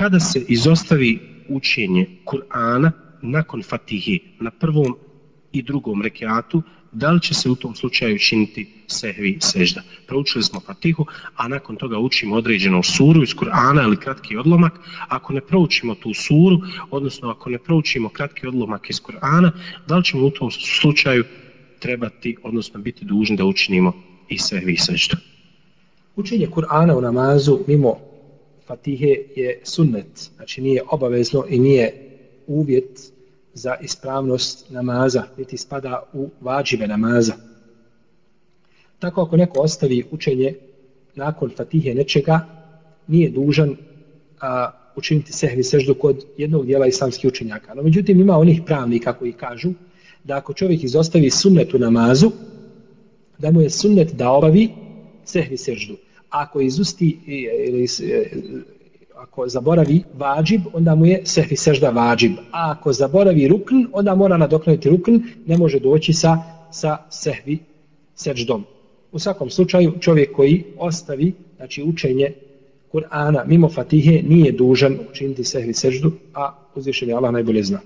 kada se izostavi učenje Kur'ana nakon Fatihe na prvom i drugom rekiatu, da li će se u tom slučaju činiti sehvi sežda. Proučili smo Fatihu, a nakon toga učimo određenu suru iz Kur'ana ili kratki odlomak. Ako ne proučimo tu suru, odnosno ako ne proučimo kratki odlomak iz Kur'ana, da li ćemo u tom slučaju trebati, odnosno biti dužni da učinimo i sehvi sežda. Učenje Kur'ana u namazu mimo Fatihe je sunnet, znači nije obavezno i nije uvjet za ispravnost namaza, niti spada u vađive namaza. Tako ako neko ostavi učenje nakon Fatihe nečega, nije dužan a, učiniti sehvi seždu kod jednog dijela islamskih učenjaka. No, međutim, ima onih pravnika koji kažu da ako čovjek izostavi sunnet u namazu, da mu je sunnet da obavi sehvi seždu ako izusti ili ako zaboravi vađib, onda mu je sehvi sežda vađib. A ako zaboravi rukn, onda mora nadoknati rukn, ne može doći sa, sa sehvi seždom. U svakom slučaju, čovjek koji ostavi znači učenje Kur'ana mimo Fatihe nije dužan učiniti sehvi seždu, a uzvišenje Allah najbolje zna.